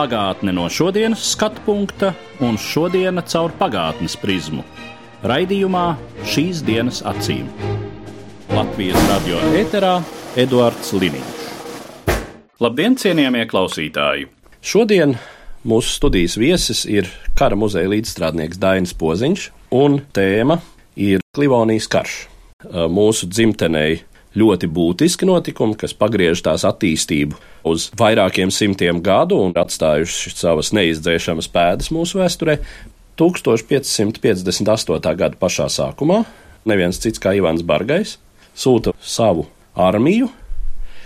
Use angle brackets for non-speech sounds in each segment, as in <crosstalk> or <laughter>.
Pagātne no šodienas skatu punkta un šodienas caur pagātnes prizmu. Raidījumā šīs dienas acīm. Latvijas radio eterā Eduards Liniņš. Labdien, cienījamie klausītāji! Šodien mūsu studijas viesis ir kara muzeja līdzstrādnieks Dainis Poziņš, un tēma ir Livonijas karš. Mūsu dzimtenei ļoti būtiski notikumi, kas pagriež tās attīstību uz vairākiem simtiem gadu un atstājuši savas neizdzēšamas pēdas mūsu vēsturē. 1558. gada pašā sākumā neviens cits kā Ivans Bargais sūta savu armiju,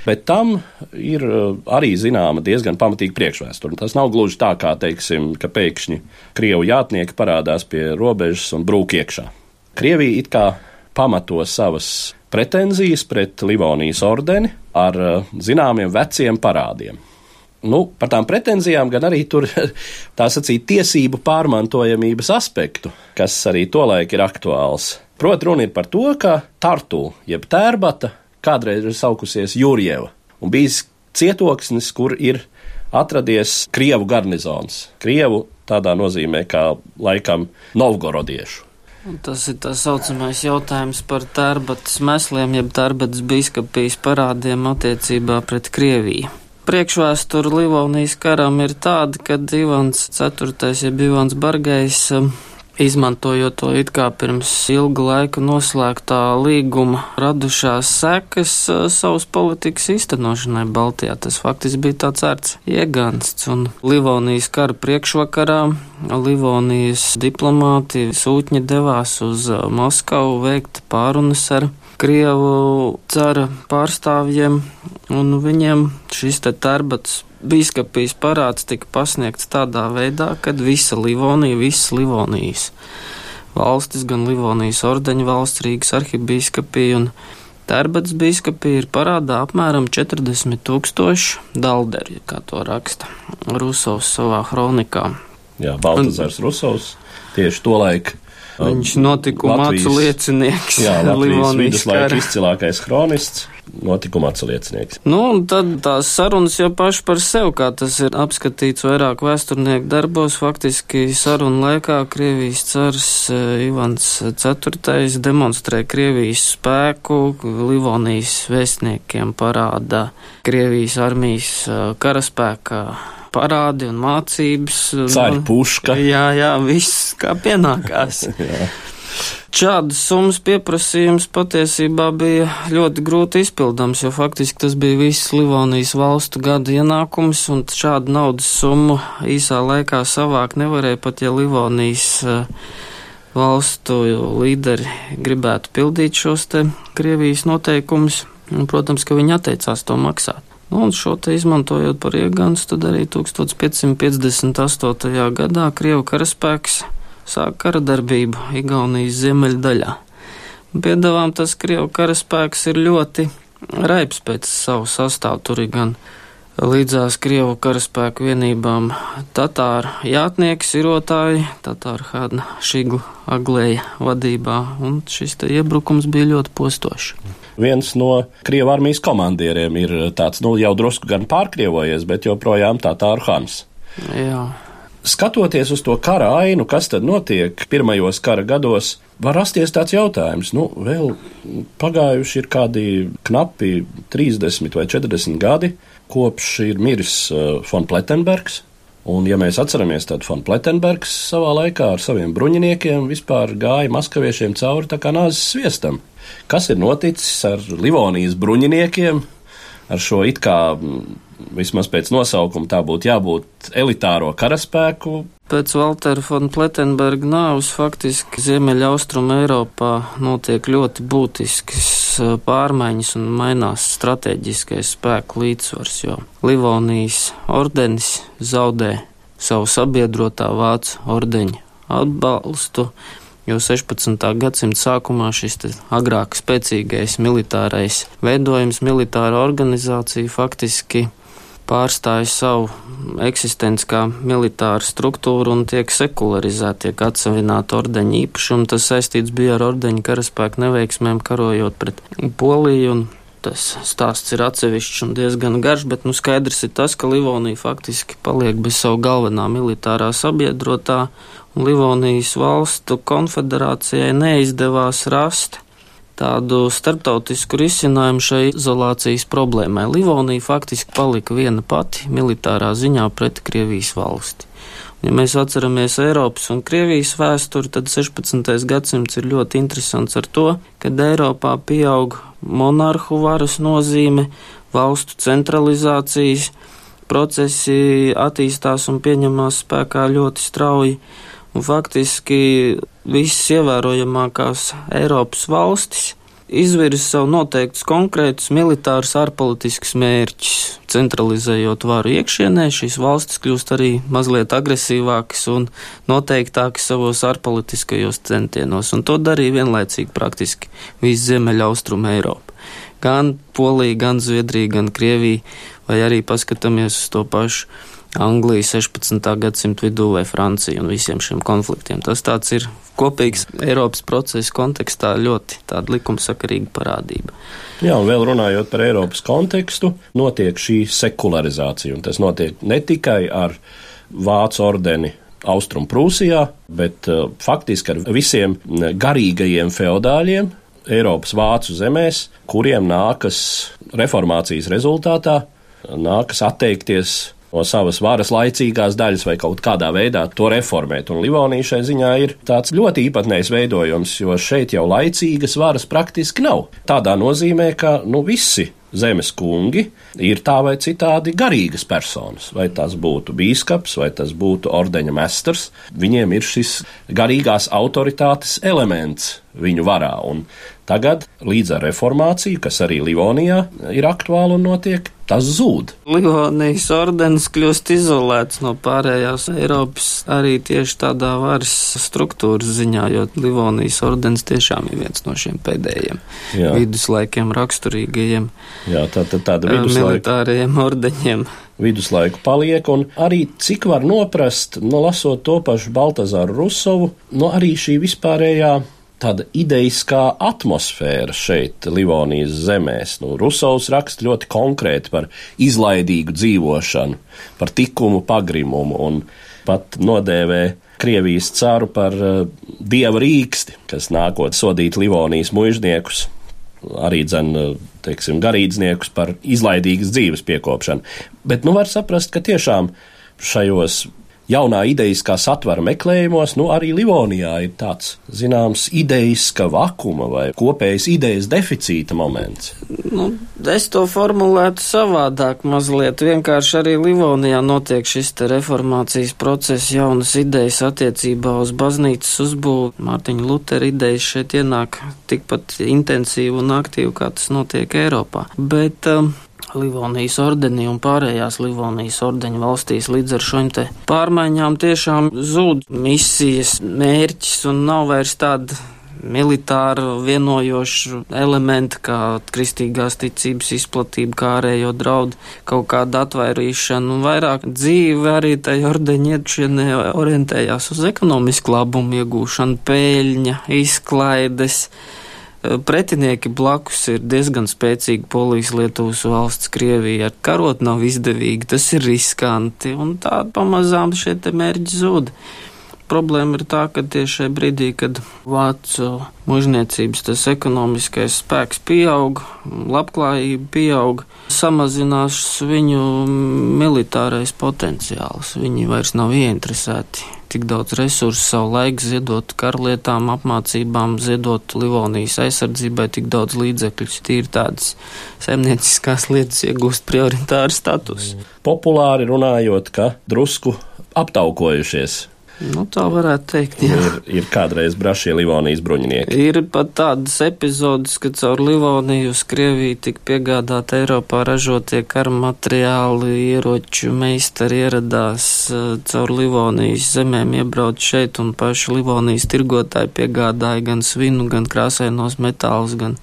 bet tam ir arī zināma diezgan pamatīga priekšvēsture. Tas nav gluži tā, kā teiksim, ka pēkšņi krievu jātnieki parādās pie robežas un brūk iekšā. Krievija it kā pamato savas pretenzijas pret Livonijas ordeni ar zināmiem veciem parādiem. Nu, par tām pretenzijām gan arī tur <laughs> tā sacīt tiesību pārmantojamības aspektu, kas arī tolaik ir aktuāls. Proti, runa ir par to, ka Tartu, jeb Tērbata, kādreiz ir saukusies Jurjeva un bijis cietoksnis, kur ir atradies Krievu garnizons. Krievu tādā nozīmē kā laikam Novgorodiešu. Tas ir tā saucamais jautājums par tērbatas mesliem, jeb tērbatas biskupijas parādiem attiecībā pret Krieviju. Priekšvēsture Livonijas karam ir tāda, ka Ivans IV. jeb Ivans Bargais um, izmantojot to it kā pirms ilga laika noslēgtā līguma radušās sekas uh, savas politikas īstenošanai Baltijā. Tas faktiski bija tāds ērts iegansts, un Livonijas kara priekšvakarā Livonijas diplomāti sūtņi devās uz uh, Maskavu veikt pārunas ar Krievu cara pārstāvjiem, un viņiem šis te tērbats biskupijas parāds tika pasniegts tādā veidā, kad visa Livonija, visas Livonijas valstis, gan Livonijas ordeņa valsts, Rīgas arhibīskapija un Tērbats biskupija ir parādā apmēram 40 tūkstoši dalderi, kā to raksta Rusovs savā kronikā. Jā, Baltazars Rusovs tieši to laiku. Viņš notikuma Latvijas- acu liecinieks, Jā, Latvijas viduslaika izcilākais kronists, notikuma atsaliecinieks. Nu, tad tās sarunas jau paši par sevi, kā tas ir apskatīts vairāk vēsturnieku darbos, faktiski sarunu laikā Krievijas cars eh, Ivans IV demonstrē Krievijas spēku, Livonijas vēstniekiem parāda Krievijas armijas eh, karaspēkā parādi un mācības. Cāļu puška. Jā, jā, viss kā pienākās. <laughs> Šādas summas pieprasījums patiesībā bija ļoti grūti izpildāms, jo faktiski tas bija viss Livonijas valstu gada ienākums, un šādu naudas summu īsā laikā savākt nevarēja pat, ja Livonijas eh, valstu līderi gribētu pildīt šos te Krievijas noteikumus, un, protams, ka viņi atteicās to maksāt. Nu, un šo te izmantojot par ieganstu, tad arī 1558. gadā Krievu karaspēks sāk kara darbību Igaunijas ziemeļdaļā. Piedāvām tas Krievu karaspēks ir ļoti raips pēc savu sastāvu. Tur ir gan līdzās Krievu karaspēku vienībām Tatāra jātnieki, sirotāji, Tatāra Hādna Šigla Aglēja vadībā, un šis te iebrukums bija ļoti postošs. Viens no Krievijas armijas komandieriem ir tāds, nu, jau drusku gan pārkrievojies, bet joprojām tā tā ar Hans. Jā. Skatoties uz to kara ainu, kas tad notiek pirmajos kara gados, var rasties tāds jautājums, nu, vēl pagājuši ir kādi knapi 30 vai 40 gadi, kopš ir miris uh, von Plettenbergs. Un, ja mēs atceramies, tad von Plettenbergs savā laikā ar saviem bruņiniekiem vispār gāja maskaviešiem cauri tā kā nāzes sviestam. Kas ir noticis ar Livonijas bruņiniekiem, ar šo it kā, mm, vismaz pēc nosaukuma, tā būtu jābūt elitāro karaspēku. Pēc Valtera von Plettenberga nāves faktiski Ziemeļa Austrum Eiropā notiek ļoti būtiskas eh, pārmaiņas un mainās strateģiskais spēku līdzsvars, jo Livonijas ordenis zaudē savu sabiedrotā vācu ordeņa atbalstu. jo 16. gadsimta sākumā šis agrāk spēcīgais militārais veidojums, militāra organizācija faktiski pārstāja savu eksistenci kā militāru struktūru un tiek sekularizēta, tiek atsevināta ordeņa īpašuma. Tas saistīts bija ar ordeņa karaspēku neveiksmēm karojot pret Poliju. Tas stāsts ir atsevišķs un diezgan garš, bet nu, skaidrs ir tas, ka Livonija faktiski paliek bez savu galvenā militārā sabiedrotā, un Livonijas valstu konfederācijai neizdevās rast tādu starptautisku risinājumu šai izolācijas problēmai. Livonija faktiski palika viena pati militārā ziņā pret Krievijas valsti. Ja mēs atceramies Eiropas un Krievijas vēsturi, tad 16. gadsimts ir ļoti interesants ar to, kad Eiropā pieaug monarhu varas nozīme, valstu centralizācijas procesi attīstās un pieņemās spēkā ļoti strauji. Un faktiski visas ievērojamākās Eiropas valstis izvirza sev noteiktus konkrētus militārus ārpolitiskus mērķus. Centralizējot varu iekšienē, šīs valstis kļūst arī mazliet agresīvākas un noteiktākas savos ārpolitiskajos centienos, un to darīja vienlaicīgi praktiski visa Ziemeļa austruma Eiropa. Gan Polija, gan Zviedrija, gan Krievija, vai arī paskatāmies uz to pašu Anglija 16. gadsimta vidū vai Francija un visiem šiem konfliktiem. Tas tāds ir kopīgs Eiropas procesa kontekstā ļoti tāda likumsakarīga parādība. Jā, un vēl runājot par Eiropas kontekstu, notiek šī sekularizācija, un tas notiek ne tikai ar Vācu ordeni Austrum Prūsijā, bet uh, faktiski ar visiem garīgajiem feodāļiem, Eiropas vācu zemēs, kuriem nākas reformācijas rezultātā, nākas atteikties no savas varas laicīgās daļas vai kaut kādā veidā to reformēt. Un Livonija šai ziņā ir tāds ļoti īpatnējs veidojums, jo šeit jau laicīgas varas praktiski nav. Tādā nozīmē, ka nu visi zemes kungi ir tā vai citādi garīgas personas. Vai tas būtu bīskaps, vai tas būtu ordeņa mestars. Viņiem ir šis garīgās autoritātes elements viņu varā. Un tagad, līdz ar reformāciju, kas arī Livonijā ir aktuāla un notiek, tas zūd. Livonijas ordenis kļūst izolēts no pārējās Eiropas arī tieši tādā varas struktūras ziņā, jo Livonijas ordenis tiešām ir viens no šiem pēdējiem Jā. viduslaikiem raksturīgajiem Jā, tā, tā, tāda eh, viduslaika. militārajiem ordeņiem. Viduslaiku paliek, un arī cik var noprast, no lasot to pašu Baltazāru Rusovu, no arī šī vispārējā tāda idejiskā atmosfēra šeit, Livonijas zemēs. Nu, Rusovs raksta ļoti konkrēti par izlaidīgu dzīvošanu, par tikumu pagrimumu un pat nodēvē Krievijas caru par uh, dieva rīksti, kas nākot sodīt Livonijas mužniekus, arī dzen, teiksim, garīdzniekus par izlaidīgas dzīves piekopšanu. Bet nu var saprast, ka tiešām šajos jaunā idejiskā satvara meklējumos, nu arī Livonijā ir tāds, zināms, idejiska vakuma vai kopējas idejas deficīta moments. Nu, es to formulētu savādāk mazliet. Vienkārši arī Livonijā notiek šis reformācijas process, jaunas idejas attiecībā uz baznīcas uzbūvu. Mārtiņa Lutera idejas šeit ienāk tikpat intensīvi un aktīvi, kā tas notiek Eiropā. Bet, um, Livonijas ordenī un pārējās Livonijas ordeņa valstīs. Līdz ar šiem te pārmaiņām tiešām zūd misijas mērķis un nav vairs tāda militāru vienojošu elementu, kā kristīgās ticības izplatība, kā ārējo draudu, kaut kāda atvairīšana. Un vairāk dzīve arī tai ordeņa iekšienē orientējās uz ekonomisku labumu iegūšanu, pēļņa, izklaides pretinieki blakus ir diezgan spēcīgi Polijas, Lietuvas valsts, Krievija. Ar karot nav izdevīgi, tas ir riskanti, un tā pamazām šie mērķi zūd. Problēma ir tā, ka tieši šajā brīdī, kad vācu mužniecības tas ekonomiskais spēks pieaug, labklājība pieaug, samazinās viņu militārais potenciāls. Viņi vairs nav ieinteresēti tik daudz resursu, savu laiku ziedot karlietām, apmācībām, ziedot Livonijas aizsardzībai, tik daudz līdzekļus. Tīri tādas saimnieciskās lietas iegūst prioritāru statusu. Populāri runājot, ka drusku aptaukojušies Nu, tā varētu teikt, jā. Ir, ir kādreiz brašie Livonijas bruņinieki. Ir pat tādas epizodes, kad caur Livoniju uz Krieviju tika piegādāti Eiropā ražotie kara materiāli, ieroču meistari ieradās eh, caur Livonijas zemēm iebrauc šeit un paši Livonijas tirgotāji piegādāja gan svinu, gan krāsainos metālus, gan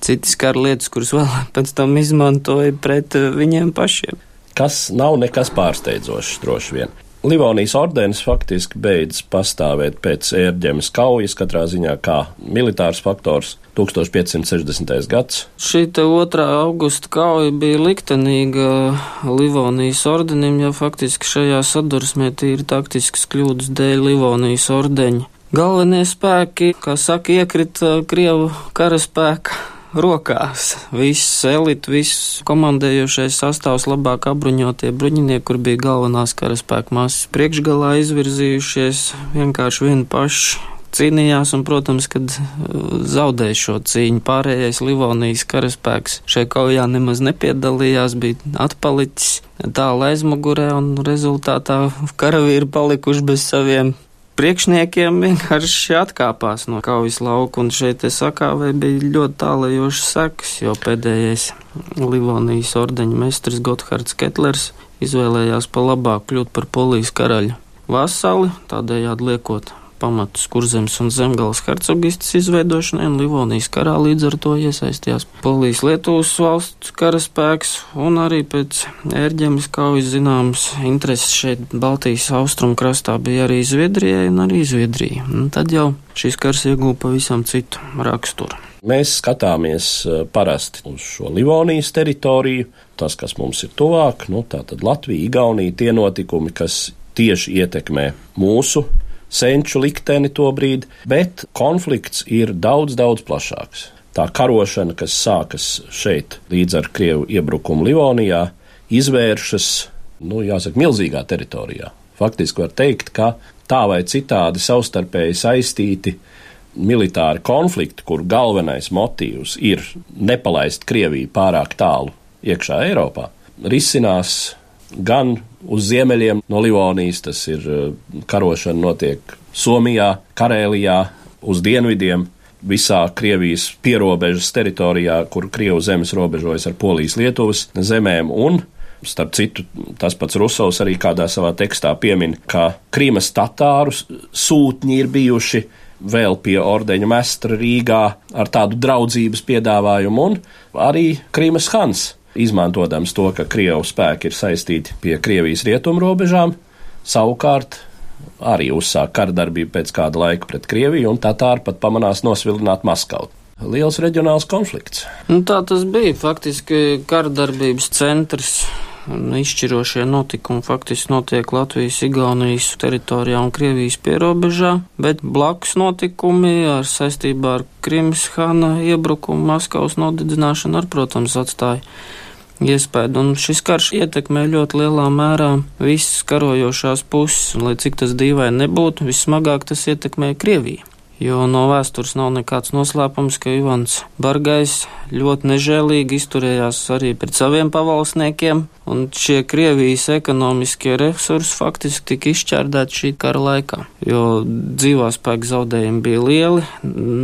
citas kara lietas, kuras vēl <laughs> pēc tam izmantoja pret eh, viņiem pašiem. Kas nav nekas pārsteidzošs, droši vien. Livonijas ordenis faktiski beidz pastāvēt pēc ērģemes kaujas, katrā ziņā kā militārs faktors 1560. gads. Šī 2. augusta kauja bija liktenīga Livonijas ordenim, jo faktiski šajā sadursmē tīri taktiskas kļūdas dēļ Livonijas ordeņa. Galvenie spēki, kā saka, iekrita Krievu karaspēka rokās. Viss elite, viss komandējošais sastāvs, labāk apbruņotie bruņinieki, kur bija galvenās karaspēka masas priekšgalā izvirzījušies, vienkārši vieni paši cīnījās, un, protams, kad uh, zaudēja šo cīņu, pārējais Livonijas karaspēks šai kaujā nemaz nepiedalījās, bija atpalicis tālu aizmugurē, un rezultātā karavīri palikuši bez saviem priekšniekiem vienkārši atkāpās no kaujas lauka, un šeit sakāvē bija ļoti tālajošas sekas, jo pēdējais Livonijas ordeņa mestris Gotthards Ketlers izvēlējās pa labāk kļūt par polijas karaļa vasali, tādējādi liekot pamatus kurzemes un zemgales hercogistas izveidošanai, un Livonijas karā līdz ar to iesaistījās Polijas Lietuvas valsts karaspēks, un arī pēc ērģemes kaujas zināmas intereses šeit Baltijas austrumu krastā bija arī Zviedrijai un arī Zviedrija. Un tad jau šis kars ieguva pavisam citu raksturu. Mēs skatāmies eh, parasti uz šo Livonijas teritoriju, tas, kas mums ir tuvāk, nu, tā tad Latvija, Igaunija, tie notikumi, kas tieši ietekmē mūsu senču likteni to brīdi, bet konflikts ir daudz, daudz plašāks. Tā karošana, kas sākas šeit līdz ar Krievu iebrukumu Livonijā, izvēršas, nu, jāsaka, milzīgā teritorijā. Faktiski var teikt, ka tā vai citādi savstarpēji saistīti militāri konflikti, kur galvenais motīvs ir nepalaist Krieviju pārāk tālu iekšā Eiropā, risinās gan uz ziemeļiem no Livonijas, tas ir eh, karošana notiek Somijā, Karēlijā, uz dienvidiem, visā Krievijas pierobežas teritorijā, kur Krievu zemes robežojas ar Polijas Lietuvas zemēm, un, starp citu, tas pats Rusovs arī kādā savā tekstā piemin, ka Krīmas tatārus sūtņi ir bijuši vēl pie ordeņa mestra Rīgā ar tādu draudzības piedāvājumu, un arī Krīmas Hans izmantojams to, ka Krievu spēki ir saistīti pie Krievijas rietumu robežām, savukārt arī uzsāk kardarbību pēc kāda laika pret Krieviju, un Tatāri pat pamanās nosvilināt Maskavu. Liels reģionāls konflikts. Nu, tā tas bija faktiski kardarbības centrs izšķirošie notikumi faktiski notiek Latvijas, Igaunijas teritorijā un Krievijas pierobežā, bet blakus notikumi ar saistībā ar Krimas Hana iebrukumu, Maskavas nodedzināšanu ar, protams, atstāja iespēju. Un šis karš ietekmē ļoti lielā mērā visas karojošās puses, un lai cik tas dīvaini nebūtu, vissmagāk tas ietekmē Krieviju. Jo no vēstures nav nekāds noslēpums, ka Ivans Bargais ļoti nežēlīgi izturējās arī pret saviem pavalsniekiem, un šie Krievijas ekonomiskie resursi faktiski tika izšķērdēti šī kara laikā, jo dzīvās spēka zaudējumi bija lieli,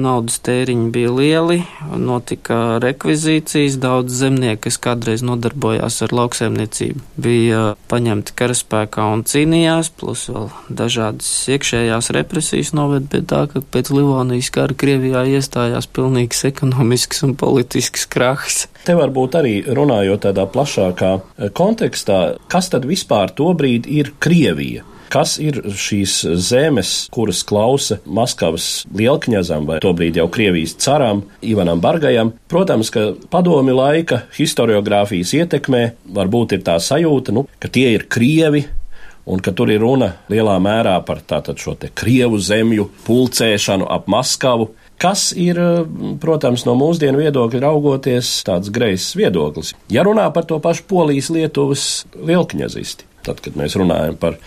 naudas tēriņi bija lieli, notika rekvizīcijas, daudz zemnieku, kas kādreiz nodarbojās ar lauksaimniecību, bija paņemti karaspēkā un cīnījās, plus vēl dažādas iekšējās represijas noved pie tā, ka pēc Livonijas kara Krievijā iestājās pilnīgs ekonomisks un politisks krahs. Te varbūt arī runājot tādā plašākā eh, kontekstā, kas tad vispār tobrīd ir Krievija? Kas ir šīs zemes, kuras klausa Maskavas lielkņazam vai tobrīd jau Krievijas caram Ivanam Bargajam? Protams, ka padomi laika historiografijas ietekmē varbūt ir tā sajūta, nu, ka tie ir Krievi, un ka tur ir runa lielā mērā par tātad šo Krievu zemju pulcēšanu ap Maskavu, kas ir, protams, no mūsdienu viedokļa raugoties tāds greizs viedoklis. Ja runā par to pašu Polijas Lietuvas lielkņazisti, tad, kad mēs runājam par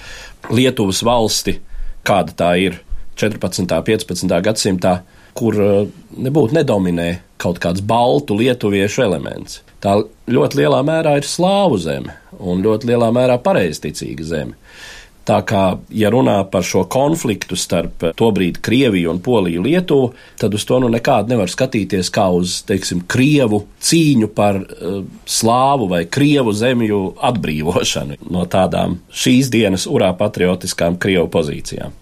Lietuvas valsti, kāda tā ir 14. un 15. gadsimtā, kur eh, nebūtu nedominē kaut kāds baltu lietuviešu elements. Tā ļoti lielā mērā ir slāvu zeme un ļoti lielā mērā pareizticīga zeme. Tā kā, ja runā par šo konfliktu starp tobrīd Krieviju un Poliju Lietuvu, tad uz to nu nekādu nevar skatīties kā uz, teiksim, Krievu cīņu par uh, slāvu vai Krievu zemju atbrīvošanu no tādām šīs dienas urā patriotiskām Krievu pozīcijām.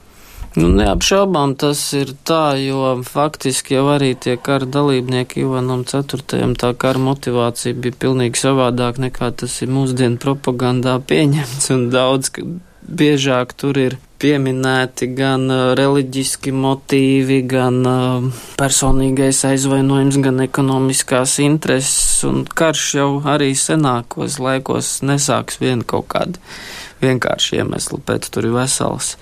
Nu, neapšaubām tas ir tā, jo faktiski jau arī tie kara dalībnieki Ivanam IV. tā kara motivācija bija pilnīgi savādāk nekā tas ir mūsdienu propagandā pieņemts, un daudz biežāk tur ir pieminēti gan reliģiski motīvi, gan personīgais aizvainojums, gan ekonomiskās intereses, un karš jau arī senākos laikos nesāks vien kaut kādu vienkāršu iemeslu, pēc tur ir vesels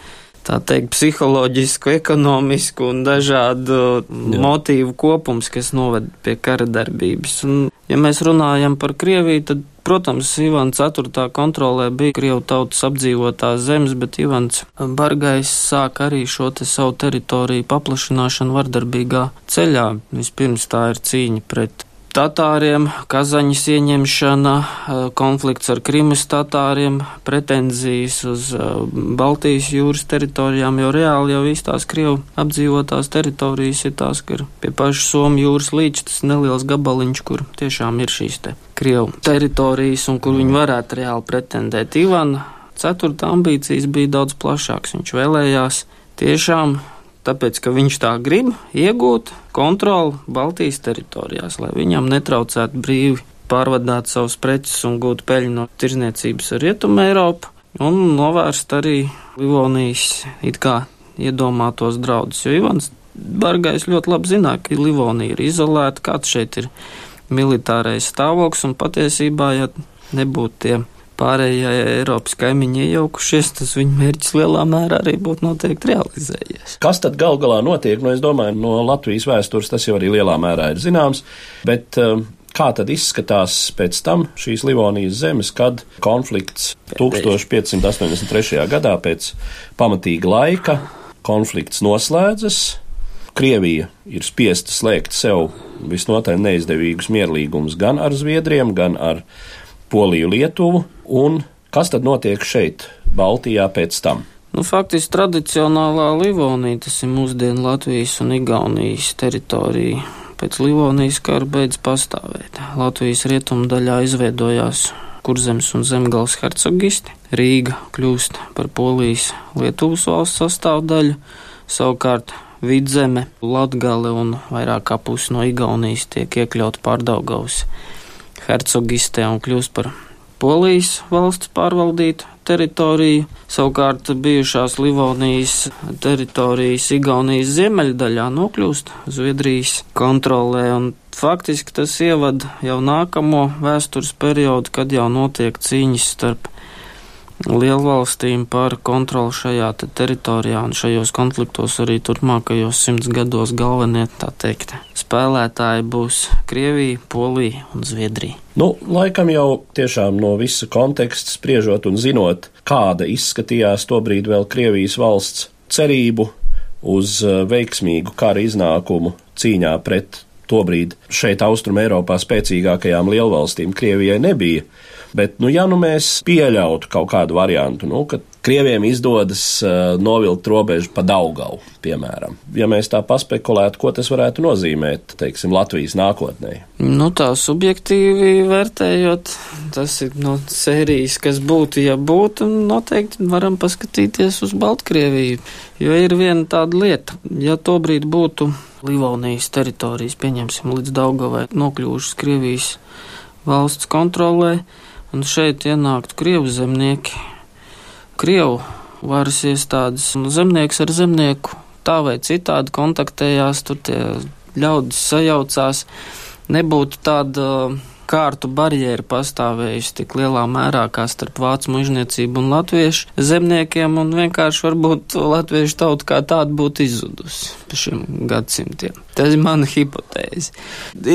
tā teikt, psiholoģisku, ekonomisku un dažādu Jā. motīvu kopums, kas noved pie kara darbības. Un, ja mēs runājam par Krieviju, tad, protams, Ivans IV. kontrolē bija Krievu tautas apdzīvotās zemes, bet Ivans Bargais sāk arī šo te savu teritoriju paplašināšanu vardarbīgā ceļā. Vispirms tā ir cīņa pret Tatāriem, Kazaņas ieņemšana, konflikts ar Krimas tatāriem, pretenzijas uz Baltijas jūras teritorijām, jo reāli jau īstās Krievu apdzīvotās teritorijas ir tās, ka ir pie paša Somijas jūras līča tas neliels gabaliņš, kur tiešām ir šīs te Krievu teritorijas un kur viņi varētu reāli pretendēt. Ivana ceturta ambīcijas bija daudz plašāks. Viņš vēlējās tiešām tāpēc, ka viņš tā grib iegūt kontroli Baltijas teritorijās, lai viņam netraucētu brīvi pārvadāt savus preces un gūt peļņu no tirzniecības ar Rietumu Eiropu un novērst arī Livonijas it kā iedomātos draudus, jo Ivans Bargais ļoti labi zināja, ka Livonija ir izolēta, kāds šeit ir militārais stāvoklis un patiesībā, ja nebūtu tie pārējie Eiropas kaimiņi iejaukušies, tas viņa mērķis lielā mērā arī būtu noteikti realizējies. Kas tad gal galā notiek? Nu, es domāju, no Latvijas vēstures tas jau arī lielā mērā ir zināms, bet um, kā tad izskatās pēc tam šīs Livonijas zemes, kad konflikts 1583. gadā pēc pamatīga laika konflikts noslēdzas. Krievija ir spiesta slēgt sev visnotaļ neizdevīgus mierlīgumus gan ar Zviedriem, gan ar Poliju, Lietuvu, un kas tad notiek šeit, Baltijā pēc tam? Nu, faktiski tradicionālā Livonija, tas ir mūsdienu Latvijas un Igaunijas teritorija. Pēc Livonijas kara beidz pastāvēt. Latvijas rietumu daļā izveidojās Kurzemes un Zemgals hercogisti. Rīga kļūst par Polijas Lietuvas valsts sastāvdaļu, savukārt Vidzeme, Latgale un vairāk kā pusi no Igaunijas tiek iekļauta pārdaugavas hercogistē un kļūst par Polijas valsts pārvaldītu teritoriju, savukārt bijušās Livonijas teritorijas Igaunijas ziemeļdaļā nokļūst Zviedrijas kontrolē, un faktiski tas ievada jau nākamo vēstures periodu, kad jau notiek cīņas starp lielvalstīm par kontroli šajā te teritorijā un šajos konfliktos arī turpmākajos simts gados galvenie, tā teikt, spēlētāji būs Krievija, Polija un Zviedrija. Nu, laikam jau tiešām no visa konteksta spriežot un zinot, kāda izskatījās tobrīd vēl Krievijas valsts cerību uz eh, veiksmīgu kara iznākumu cīņā pret tobrīd šeit Austrum Eiropā spēcīgākajām lielvalstīm Krievijai nebija. Bet, nu, ja nu mēs pieļautu kaut kādu variantu, nu, ka Krieviem izdodas uh, novilkt robežu pa Daugavu, piemēram, ja mēs tā paspekulētu, ko tas varētu nozīmēt, teiksim, Latvijas nākotnē? Nu, tā subjektīvi vērtējot, tas ir no sērijas, kas būtu, ja būtu, noteikti varam paskatīties uz Baltkrieviju, jo ir viena tāda lieta, ja tobrīd būtu Livonijas teritorijas, pieņemsim, līdz Daugavai nokļūšas Krievijas valsts kontrolē, un šeit ienāktu Krievu zemnieki, Krievu varas iestādes, un zemnieks ar zemnieku tā vai citādi kontaktējās, tur tie ļaudis sajaucās, nebūtu tāda kārtu barjeru pastāvējusi tik lielā mērā kā starp vācu mužniecību un latviešu zemniekiem, un vienkārši varbūt latviešu tauta kā tāda būtu izzudusi pa šiem gadsimtiem. Tas ir mana hipotēze.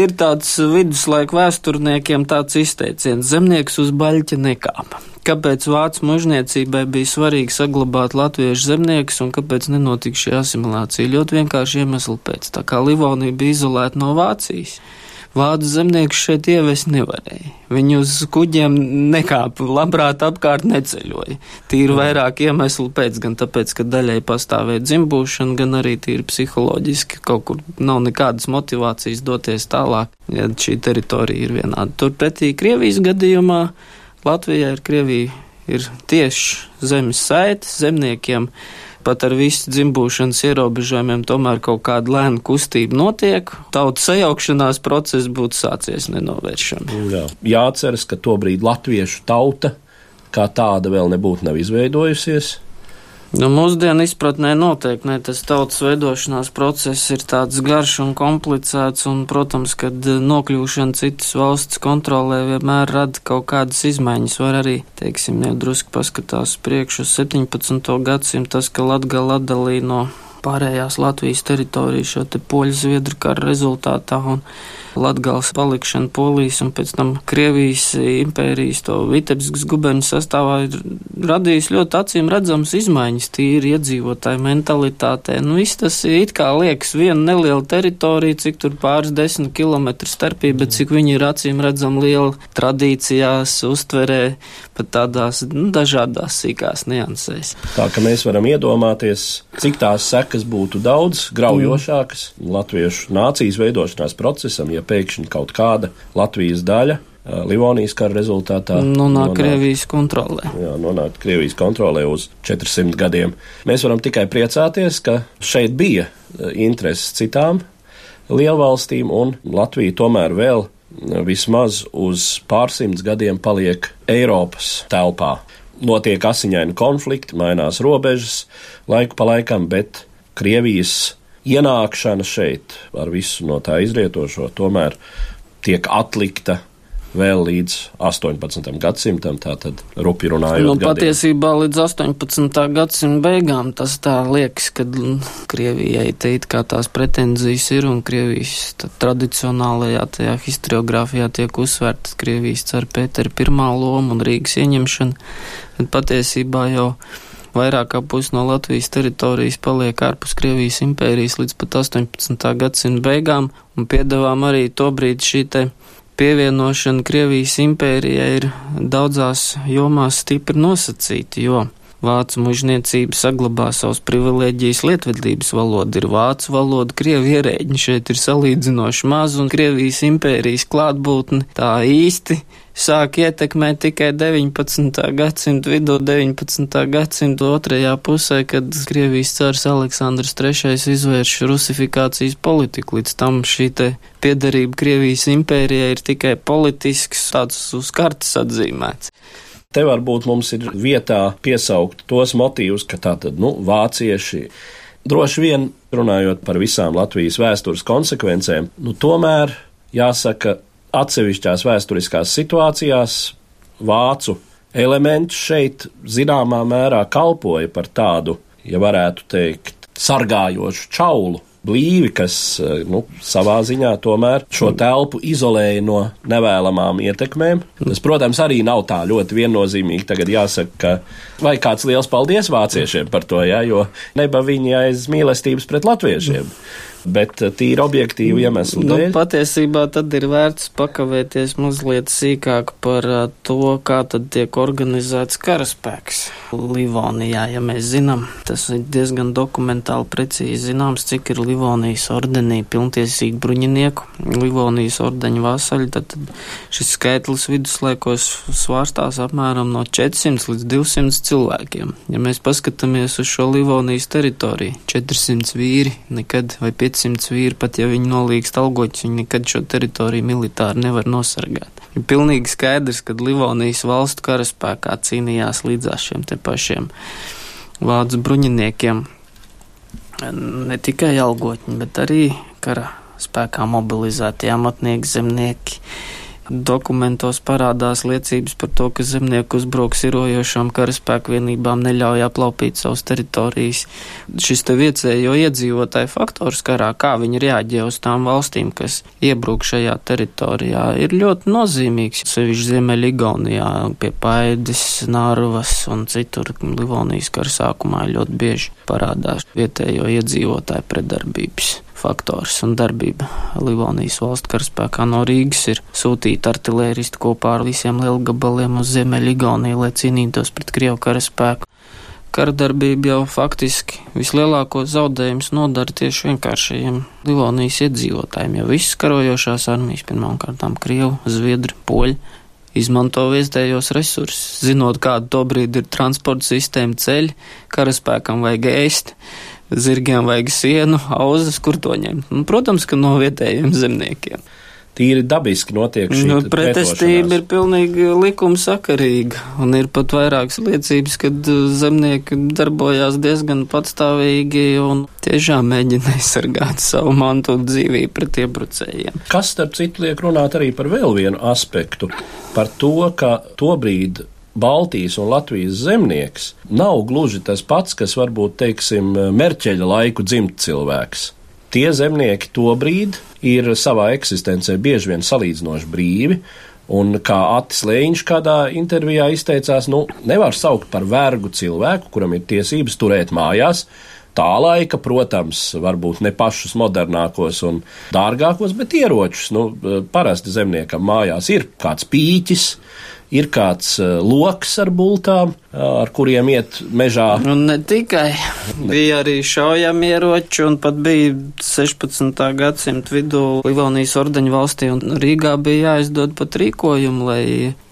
Ir tāds viduslaiku vēsturniekiem tāds izteiciens - zemnieks uz baļķa nekāpa. Kāpēc vācu mužniecībai bija svarīgi saglabāt latviešu zemniekus un kāpēc nenotika šī asimilācija? Ļoti vienkārši iemesli pēc. Tā kā Livonija bija izolēta no Vācijas Vācu zemnieki šeit ievest nevarēja. Viņi uz kuģiem nekāpa, labprāt apkārt neceļoja. Tīri vairāk iemeslu pēc, gan tāpēc, ka daļai pastāvēja dzimbūšana, gan arī tīri psiholoģiski kaut kur nav nekādas motivācijas doties tālāk, ja šī teritorija ir vienāda. Turpretī Krievijas gadījumā Latvijā ir Krievija ir tieši zemes saites zemniekiem pat ar visu dzimbūšanas ierobežojumiem, tomēr kaut kāda lēna kustība notiek. Tautas sajaukšanās process būtu sācies nenovēršami. Jā. Jāatceras, ka tobrīd latviešu tauta kā tāda vēl nebūtu izveidojusies. Nu, mūsdienu izpratnē noteikti ne, tas tautas veidošanās process ir tāds garš un komplicēts, un, protams, kad nokļūšana citas valsts kontrolē vienmēr rada kaut kādas izmaiņas. Var arī, teiksim, jau drusku paskatās priekšu uz 17. gadsimtu, tas, ka Latgala atdalīja no pārējās Latvijas teritorijas šo te poļu zviedru kara rezultātā, un Latgals palikšana Polijas un pēc tam Krievijas impērijas to Vitebskas guberņu sastāvā ir radījis ļoti acīm redzams izmaiņas tīri iedzīvotāju mentalitātē. Nu, viss tas it kā liekas viena neliela teritorija, cik tur pāris desmit kilometru starpība, bet cik viņi ir acīm redzam liela tradīcijās, uztverē, pat tādās nu, dažādās sīkās niansēs. Tā ka mēs varam iedomāties, cik tās sekas būtu daudz graujošākas Latviešu nācijas veidošanās procesam, ja pēkšņi kaut kāda Latvijas daļa Livonijas kara rezultātā nonāk Krievijas kontrolē. Jā, nonāk Krievijas kontrolē uz 400 gadiem. Mēs varam tikai priecāties, ka šeit bija intereses citām lielvalstīm, un Latvija tomēr vēl vismaz uz pārsimts gadiem paliek Eiropas telpā. Notiek asiņaini konflikti, mainās robežas laiku pa laikam, bet Krievijas ienākšana šeit ar visu no tā izrietošo tomēr tiek atlikta vēl līdz 18. gadsimtam, tātad rupi runājot. Nu, gadiem. patiesībā līdz 18. gadsimta beigām tas tā liekas, ka Krievijai te it kā tās pretenzijas ir un Krievijas tradicionālajā tajā historiografijā tiek uzsvērta Krievijas car Pētera pirmā loma un Rīgas ieņemšana, bet patiesībā jau vairāk kā pusi no Latvijas teritorijas paliek ārpus Krievijas impērijas līdz pat 18. gadsimta beigām, un piedāvām arī to brīdi šī te pievienošana Krievijas impērijai ir daudzās jomās stipri nosacīta, jo Vācu mužniecība saglabā savas privilēģijas lietvedības valoda, ir vācu valoda, krievi ierēģi šeit ir salīdzinoši maz, un Krievijas impērijas klātbūtne tā īsti sāk ietekmēt tikai 19. gadsimta vidū, 19. gadsimta otrajā pusē, kad Krievijas cārs Aleksandrs III izvērš rusifikācijas politiku. Līdz tam šī te piederība Krievijas impērijai ir tikai politisks, tāds uz kartes atzīmēts. Te varbūt mums ir vietā piesaukt tos motīvus, ka tātad, nu, vācieši droši vien runājot par visām Latvijas vēstures konsekvencēm, nu, tomēr jāsaka, atsevišķās vēsturiskās situācijās vācu elements šeit zināmā mērā kalpoja par tādu, ja varētu teikt, sargājošu čaulu blīvi, kas eh, nu, savā ziņā tomēr šo telpu izolēja no nevēlamām ietekmēm. Tas, protams, arī nav tā ļoti viennozīmīgi. Tagad jāsaka, ka vai kāds liels paldies vāciešiem par to, ja, jo neba viņi aiz mīlestības pret latviešiem bet eh, tīri objektīvu iemeslu nu, dēļ. Patiesībā tad ir vērts pakavēties mazliet sīkāk par eh, to, kā tad tiek organizēts karaspēks Livonijā. Ja mēs zinām, tas ir diezgan dokumentāli precīzi zināms, cik ir Livonijas ordenī pilntiesīgi bruņinieku, Livonijas ordeņu vasaļi, tad šis skaitlis viduslaikos svārstās apmēram no 400 līdz 200 cilvēkiem. Ja mēs paskatāmies uz šo Livonijas teritoriju, 400 vīri nekad vai 500 500 vīri, pat ja viņi nolīgst algoķus, viņi nekad šo teritoriju militāri nevar nosargāt. Ir pilnīgi skaidrs, ka Livonijas valstu karaspēkā cīnījās līdzās šiem te pašiem vācu bruņiniekiem ne tikai algoķi, bet arī kara spēkā mobilizēti amatnieki, zemnieki Dokumentos parādās liecības par to, ka zemnieku uzbruks irojošām karaspēku vienībām neļauj aplaupīt savas teritorijas. Šis te vietējo iedzīvotāju faktors karā, kā viņi reaģē uz tām valstīm, kas iebruk šajā teritorijā, ir ļoti nozīmīgs. Sevišķi Ziemeļigaunijā pie Paidis, Nārvas un citur Livonijas kara sākumā ļoti bieži parādās vietējo iedzīvotāju predarbības faktors un darbība. Livonijas valsts karaspēkā no Rīgas ir sūtīta artilēristi kopā ar visiem lielgabaliem uz Ziemeļigauniju, lai cīnītos pret Krievu karaspēku. Karadarbība jau faktiski vislielāko zaudējumus nodara tieši vienkāršajiem Livonijas iedzīvotājiem, jo visas karojošās armijas, pirmkārtām Krievu, Zviedri, Poļi, izmanto vietējos resursus, zinot, kāda to brīdi ir transporta sistēma, ceļi, karaspēkam vajag ēst, zirgiem vajag sienu, auzas, kur to ņemt. Nu, protams, ka no vietējiem zemniekiem. Tīri dabiski notiek šī Nu, pretestība ir pilnīgi likumsakarīga, un ir pat vairākas liecības, kad uh, zemnieki darbojās diezgan patstāvīgi un tiešām mēģina <laughs> aizsargāt savu mantu dzīvību pret iebrucējiem. Kas, starp citu, liek runāt arī par vēl vienu aspektu, par to, ka tobrīd Baltijas un Latvijas zemnieks nav gluži tas pats, kas varbūt, teiksim, Merķeļa laiku dzimt cilvēks. Tie zemnieki tobrīd ir savā eksistencē bieži vien salīdzinoši brīvi, Un kā Atis Lēņš kādā intervijā izteicās, nu, nevar saukt par vergu cilvēku, kuram ir tiesības turēt mājās. Tā laika, protams, varbūt ne pašus modernākos un dārgākos, bet ieročus. Nu, parasti zemniekam mājās ir kāds pīķis, ir kāds uh, loks ar bultām, uh, ar kuriem iet mežā. Un ne tikai. Bija arī šaujamieroči, un pat bija 16. gadsimta vidū Livonijas ordeņu valstī, un Rīgā bija jāizdod pat rīkojumu, lai,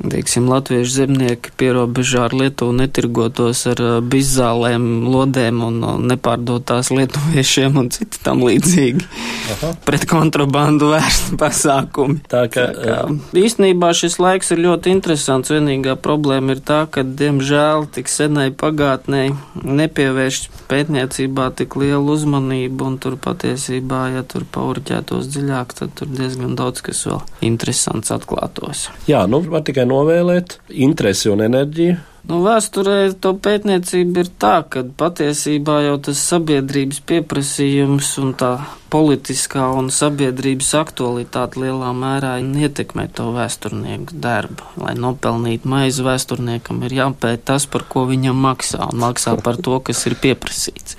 teiksim, latviešu zemnieki pierobežā ar Lietuvu netirgotos ar uh, bizzālēm, lodēm un nepārdotās lietuviešiem un citi tam līdzīgi. Aha. Pret kontrabandu vērsti <laughs> pasākumi. Tā ka, Tā kā, īstenībā šis laiks ir ļoti interesants. Vienīgā problēma ir tā, ka, diemžēl, tik senai pagātnē nepievērš pētniecībā tik lielu uzmanību, un tur patiesībā, ja tur paurķētos dziļāk, tad tur diezgan daudz kas vēl interesants atklātos. Jā, nu var tikai novēlēt interesi un enerģiju. Nu, vēsturē to pētniecība ir tā, ka patiesībā jau tas sabiedrības pieprasījums un tā politiskā un sabiedrības aktualitāte lielā mērā ietekmē to vēsturnieku darbu. Lai nopelnītu maizi vēsturniekam, ir jāpēt tas, par ko viņam maksā, un maksā par to, kas ir pieprasīts.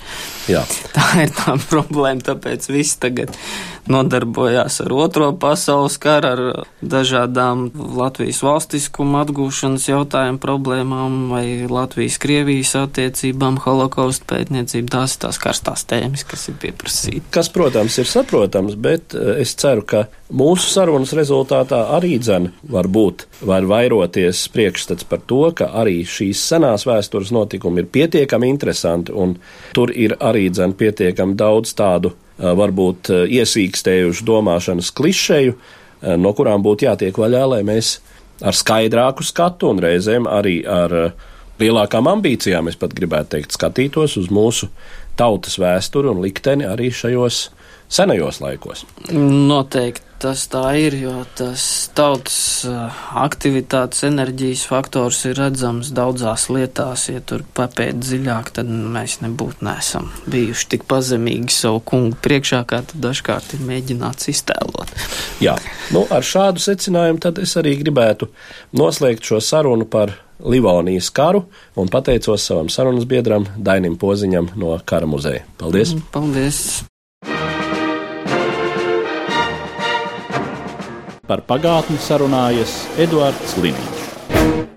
Jā. Tā ir tā problēma, tāpēc viss tagad nodarbojās ar otro pasaules karu, ar dažādām Latvijas valstiskuma atgūšanas jautājumu problēmām vai Latvijas-Krievijas attiecībām, holokaustu pētniecību. Tās ir tās karstās tēmas, kas ir pieprasītas. Kas, protams, ir saprotams, bet eh, es ceru, ka mūsu sarunas rezultātā arī dzen var būt, var vairoties priekšstats par to, ka arī šīs senās vēstures notikumi ir pietiekami interesanti un tur ir arī dzen pietiekami daudz tādu varbūt iesīkstējušu domāšanas klišeju, no kurām būtu jātiek vaļā, lai mēs ar skaidrāku skatu un reizēm arī ar lielākām ambīcijām, es pat gribētu teikt, skatītos uz mūsu tautas vēsturi un likteni arī šajos senajos laikos. Noteikti tas tā ir, jo tas tautas aktivitātes enerģijas faktors ir redzams daudzās lietās. Ja tur papēt dziļāk, tad mēs nebūtu nesam bijuši tik pazemīgi savu kungu priekšā, kā tad dažkārt ir mēģināts iztēlot. Jā, nu ar šādu secinājumu tad es arī gribētu noslēgt šo sarunu par Livonijas karu un pateicos savam sarunas biedram Dainim Poziņam no Kara muzeja. Paldies! Paldies! Par pagātni sarunājas Eduards Liniņš.